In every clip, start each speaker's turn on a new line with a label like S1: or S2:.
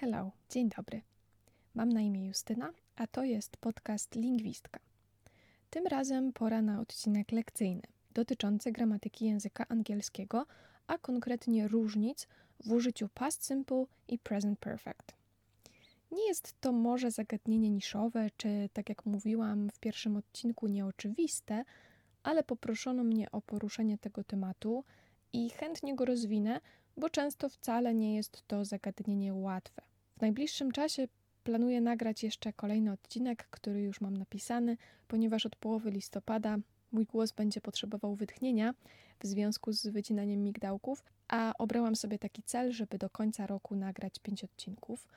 S1: Hello, dzień dobry. Mam na imię Justyna, a to jest podcast Lingwistka. Tym razem pora na odcinek lekcyjny dotyczący gramatyki języka angielskiego, a konkretnie różnic w użyciu past simple i present perfect. Nie jest to może zagadnienie niszowe, czy tak jak mówiłam w pierwszym odcinku, nieoczywiste, ale poproszono mnie o poruszenie tego tematu i chętnie go rozwinę, bo często wcale nie jest to zagadnienie łatwe. W najbliższym czasie planuję nagrać jeszcze kolejny odcinek, który już mam napisany, ponieważ od połowy listopada mój głos będzie potrzebował wytchnienia w związku z wycinaniem migdałków, a obrałam sobie taki cel, żeby do końca roku nagrać pięć odcinków,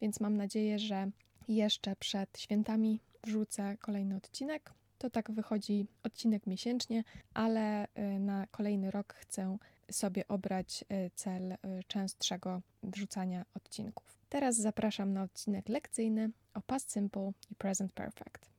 S1: więc mam nadzieję, że jeszcze przed świętami wrzucę kolejny odcinek. To tak wychodzi odcinek miesięcznie, ale y, na kolejny rok chcę sobie obrać y, cel y, częstszego wrzucania odcinków. Teraz zapraszam na odcinek lekcyjny o past simple i present perfect.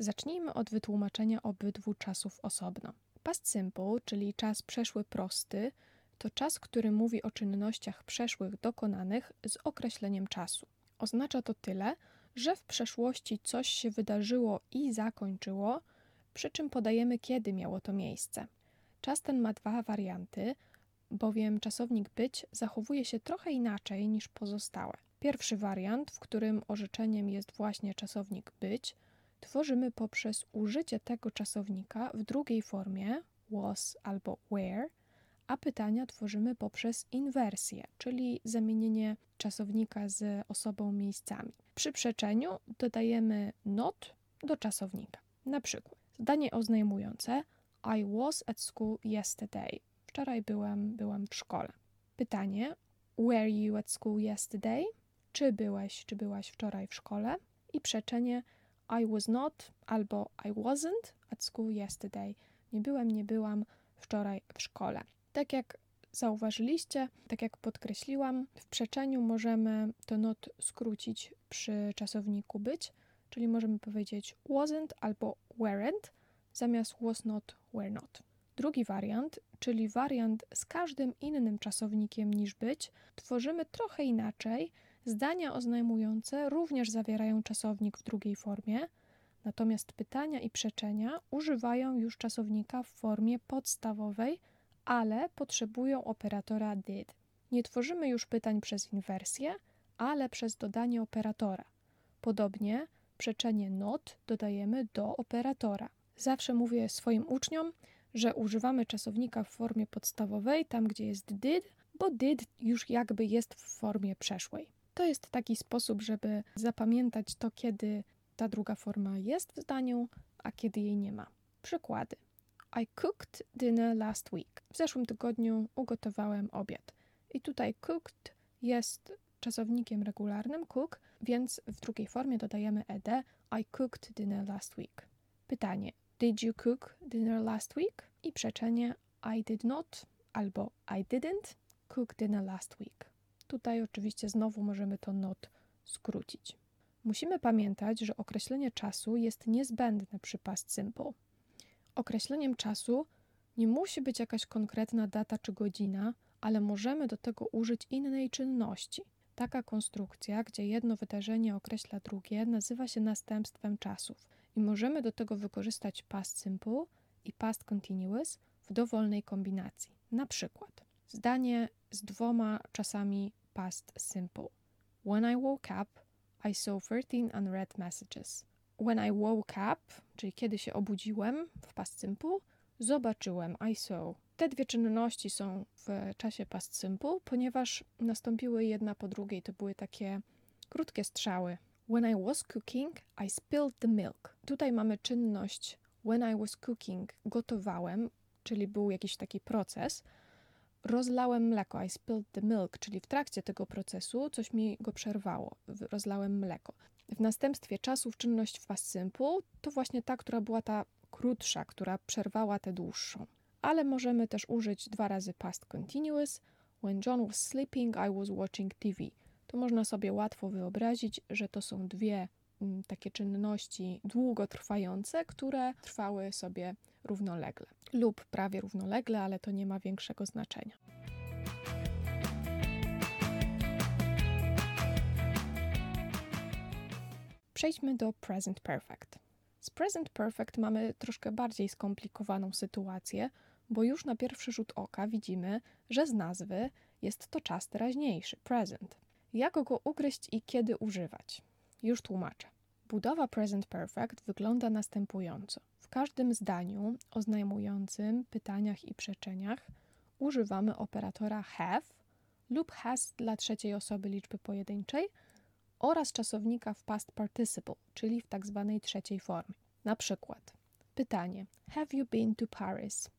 S1: Zacznijmy od wytłumaczenia obydwu czasów osobno. Past simple, czyli czas przeszły prosty, to czas, który mówi o czynnościach przeszłych dokonanych z określeniem czasu. Oznacza to tyle, że w przeszłości coś się wydarzyło i zakończyło, przy czym podajemy, kiedy miało to miejsce. Czas ten ma dwa warianty, bowiem czasownik być zachowuje się trochę inaczej niż pozostałe. Pierwszy wariant, w którym orzeczeniem jest właśnie czasownik być, tworzymy poprzez użycie tego czasownika w drugiej formie was albo where, a pytania tworzymy poprzez inwersję, czyli zamienienie czasownika z osobą miejscami. Przy przeczeniu dodajemy not do czasownika. Na przykład zdanie oznajmujące I was at school yesterday. Wczoraj byłem, byłem w szkole. Pytanie Were you at school yesterday? Czy byłeś, czy byłaś wczoraj w szkole? I przeczenie I was not albo I wasn't at school yesterday. Nie byłem, nie byłam wczoraj w szkole. Tak jak zauważyliście, tak jak podkreśliłam, w przeczeniu możemy to not skrócić przy czasowniku być, czyli możemy powiedzieć wasn't albo weren't zamiast was not, were not. Drugi wariant, czyli wariant z każdym innym czasownikiem niż być, tworzymy trochę inaczej. Zdania oznajmujące również zawierają czasownik w drugiej formie, natomiast pytania i przeczenia używają już czasownika w formie podstawowej, ale potrzebują operatora did. Nie tworzymy już pytań przez inwersję, ale przez dodanie operatora. Podobnie przeczenie not dodajemy do operatora. Zawsze mówię swoim uczniom, że używamy czasownika w formie podstawowej, tam gdzie jest did, bo did już jakby jest w formie przeszłej. To jest taki sposób, żeby zapamiętać to, kiedy ta druga forma jest w zdaniu, a kiedy jej nie ma. Przykłady. I cooked dinner last week. W zeszłym tygodniu ugotowałem obiad. I tutaj cooked jest czasownikiem regularnym cook, więc w drugiej formie dodajemy ed. I cooked dinner last week. Pytanie: Did you cook dinner last week? I przeczenie I did not albo I didn't cook dinner last week. Tutaj oczywiście znowu możemy to not skrócić. Musimy pamiętać, że określenie czasu jest niezbędne przy past simple. Określeniem czasu nie musi być jakaś konkretna data czy godzina, ale możemy do tego użyć innej czynności. Taka konstrukcja, gdzie jedno wydarzenie określa drugie, nazywa się następstwem czasów i możemy do tego wykorzystać past simple i past continuous w dowolnej kombinacji. Na przykład zdanie z dwoma czasami past simple. When I woke up, I saw 13 unread messages. When I woke up, czyli kiedy się obudziłem w past simple, zobaczyłem I saw. Te dwie czynności są w czasie past simple, ponieważ nastąpiły jedna po drugiej. To były takie krótkie strzały. When I was cooking, I spilled the milk. Tutaj mamy czynność when I was cooking, gotowałem, czyli był jakiś taki proces. Rozlałem mleko, I spilled the milk, czyli w trakcie tego procesu coś mi go przerwało. Rozlałem mleko. W następstwie czasów czynność w past simple to właśnie ta, która była ta krótsza, która przerwała tę dłuższą. ale możemy też użyć dwa razy past continuous. When John was sleeping, I was watching TV. To można sobie łatwo wyobrazić, że to są dwie takie czynności długotrwające, które trwały sobie równolegle lub prawie równolegle, ale to nie ma większego znaczenia. Przejdźmy do present perfect. Z present perfect mamy troszkę bardziej skomplikowaną sytuację, bo już na pierwszy rzut oka widzimy, że z nazwy jest to czas teraźniejszy, present. Jak go ugryźć i kiedy używać? Już tłumaczę. Budowa present perfect wygląda następująco. W każdym zdaniu oznajmującym pytaniach i przeczeniach używamy operatora have lub has dla trzeciej osoby liczby pojedynczej oraz czasownika w past participle, czyli w tak zwanej trzeciej formie. Na przykład pytanie Have you been to Paris?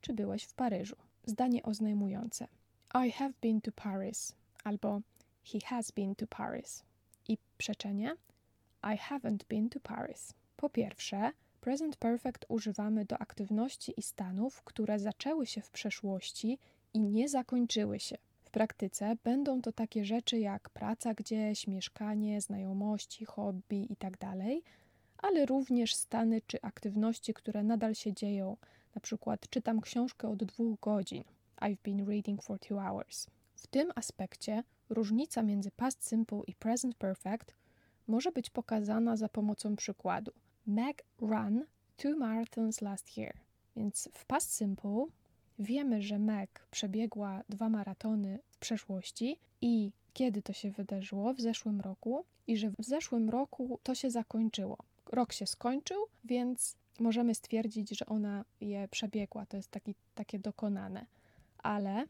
S1: Czy byłeś w Paryżu? Zdanie oznajmujące I have been to Paris albo He has been to Paris. I przeczenie I haven't been to Paris. Po pierwsze, present perfect używamy do aktywności i stanów, które zaczęły się w przeszłości i nie zakończyły się. W praktyce będą to takie rzeczy jak praca gdzieś, mieszkanie, znajomości, hobby itd., tak ale również stany czy aktywności, które nadal się dzieją. Na przykład czytam książkę od dwóch godzin. I've been reading for two hours. W tym aspekcie różnica między past simple i present perfect może być pokazana za pomocą przykładu. Meg ran two marathons last year. Więc w past simple wiemy, że Meg przebiegła dwa maratony w przeszłości i kiedy to się wydarzyło? W zeszłym roku. I że w zeszłym roku to się zakończyło. Rok się skończył, więc możemy stwierdzić, że ona je przebiegła. To jest taki, takie dokonane. Ale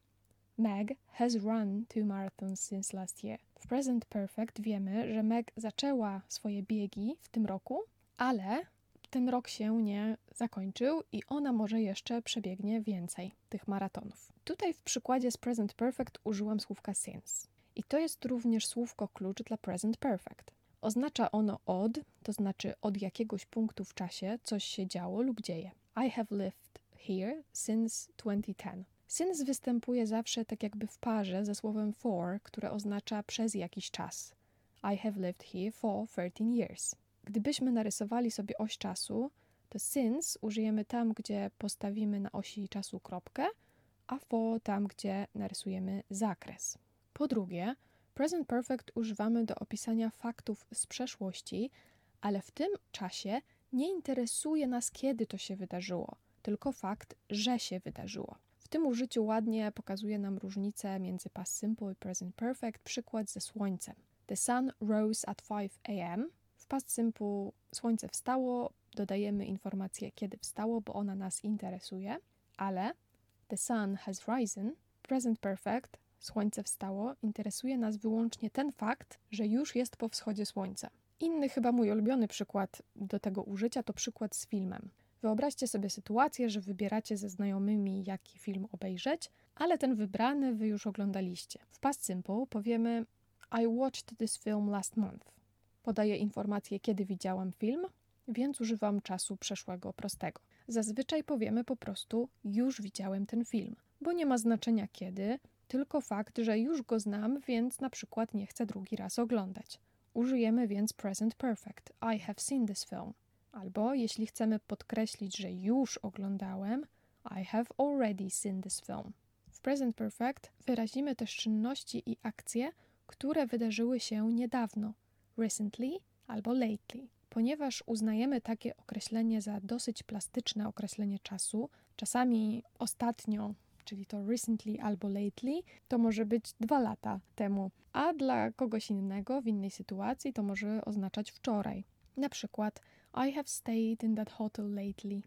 S1: Meg has run two marathons since last year. W present perfect wiemy, że Meg zaczęła swoje biegi w tym roku, ale ten rok się nie zakończył i ona może jeszcze przebiegnie więcej tych maratonów. Tutaj w przykładzie z present perfect użyłam słówka since. I to jest również słówko klucz dla present perfect. Oznacza ono od, to znaczy od jakiegoś punktu w czasie coś się działo lub dzieje. I have lived here since 2010. Since występuje zawsze tak jakby w parze ze słowem for, które oznacza przez jakiś czas. I have lived here for 13 years. Gdybyśmy narysowali sobie oś czasu, to since użyjemy tam, gdzie postawimy na osi czasu kropkę, a for tam, gdzie narysujemy zakres. Po drugie, present perfect używamy do opisania faktów z przeszłości, ale w tym czasie nie interesuje nas, kiedy to się wydarzyło, tylko fakt, że się wydarzyło. W tym użyciu ładnie pokazuje nam różnicę między past simple i present perfect przykład ze słońcem. The sun rose at 5 a.m. W past simple słońce wstało, dodajemy informację kiedy wstało, bo ona nas interesuje, ale the sun has risen, present perfect, słońce wstało, interesuje nas wyłącznie ten fakt, że już jest po wschodzie słońca. Inny, chyba mój ulubiony przykład do tego użycia to przykład z filmem. Wyobraźcie sobie sytuację, że wybieracie ze znajomymi, jaki film obejrzeć, ale ten wybrany wy już oglądaliście. W Past Simple powiemy I watched this film last month. Podaję informację, kiedy widziałam film, więc używam czasu przeszłego prostego. Zazwyczaj powiemy po prostu już widziałem ten film, bo nie ma znaczenia kiedy, tylko fakt, że już go znam, więc na przykład nie chcę drugi raz oglądać. Użyjemy więc present perfect. I have seen this film. Albo jeśli chcemy podkreślić, że już oglądałem, I have already seen this film. W present perfect wyrazimy też czynności i akcje, które wydarzyły się niedawno, recently albo lately. Ponieważ uznajemy takie określenie za dosyć plastyczne określenie czasu, czasami ostatnio, czyli to recently albo lately, to może być dwa lata temu, a dla kogoś innego w innej sytuacji to może oznaczać wczoraj. Na przykład I have stayed in that hotel lately.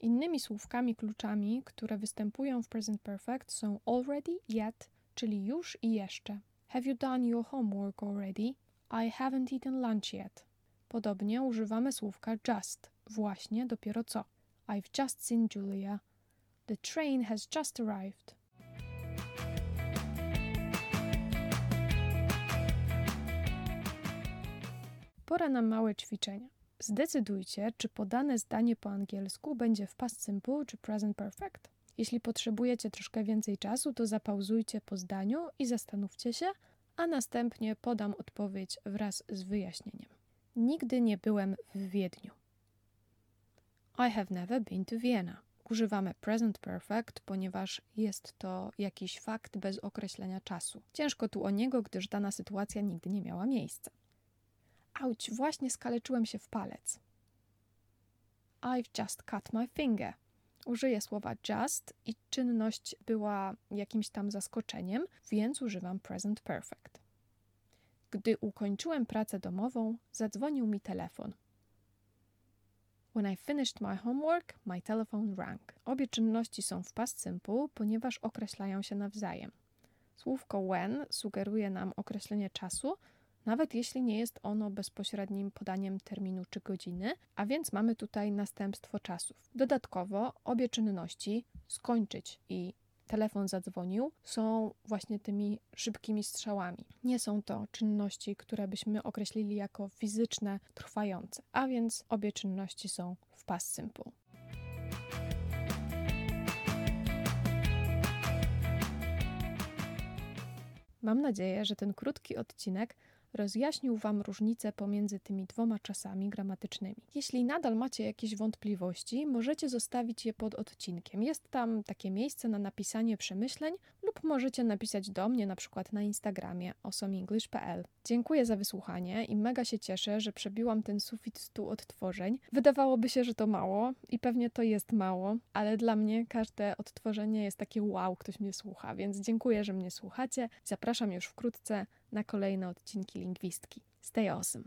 S1: Innymi słówkami kluczami, które występują w present perfect są already, yet, czyli już i jeszcze. Have you done your homework already? I haven't eaten lunch yet. Podobnie używamy słówka just, właśnie, dopiero co. I've just seen Julia. The train has just arrived. Pora na małe ćwiczenia. Zdecydujcie, czy podane zdanie po angielsku będzie w past simple czy present perfect. Jeśli potrzebujecie troszkę więcej czasu, to zapauzujcie po zdaniu i zastanówcie się, a następnie podam odpowiedź wraz z wyjaśnieniem. Nigdy nie byłem w Wiedniu. I have never been to Vienna. Używamy present perfect, ponieważ jest to jakiś fakt bez określenia czasu. Ciężko tu o niego, gdyż dana sytuacja nigdy nie miała miejsca. Auć, właśnie skaleczyłem się w palec. I've just cut my finger. Użyję słowa just i czynność była jakimś tam zaskoczeniem, więc używam present perfect. Gdy ukończyłem pracę domową, zadzwonił mi telefon. When I finished my homework, my telephone rang. Obie czynności są w past simple, ponieważ określają się nawzajem. Słówko when sugeruje nam określenie czasu, nawet jeśli nie jest ono bezpośrednim podaniem terminu czy godziny, a więc mamy tutaj następstwo czasów. Dodatkowo obie czynności skończyć i telefon zadzwonił, są właśnie tymi szybkimi strzałami. Nie są to czynności, które byśmy określili jako fizyczne, trwające, a więc obie czynności są w past simple. Mam nadzieję, że ten krótki odcinek rozjaśnił Wam różnicę pomiędzy tymi dwoma czasami gramatycznymi. Jeśli nadal macie jakieś wątpliwości, możecie zostawić je pod odcinkiem. Jest tam takie miejsce na napisanie przemyśleń lub możecie napisać do mnie na przykład na Instagramie osomenglish.pl. Dziękuję za wysłuchanie i mega się cieszę, że przebiłam ten sufit 100 odtworzeń. Wydawałoby się, że to mało i pewnie to jest mało, ale dla mnie każde odtworzenie jest takie wow, ktoś mnie słucha, więc dziękuję, że mnie słuchacie. Zapraszam już wkrótce na kolejne odcinki lingwistki. Stay awesome!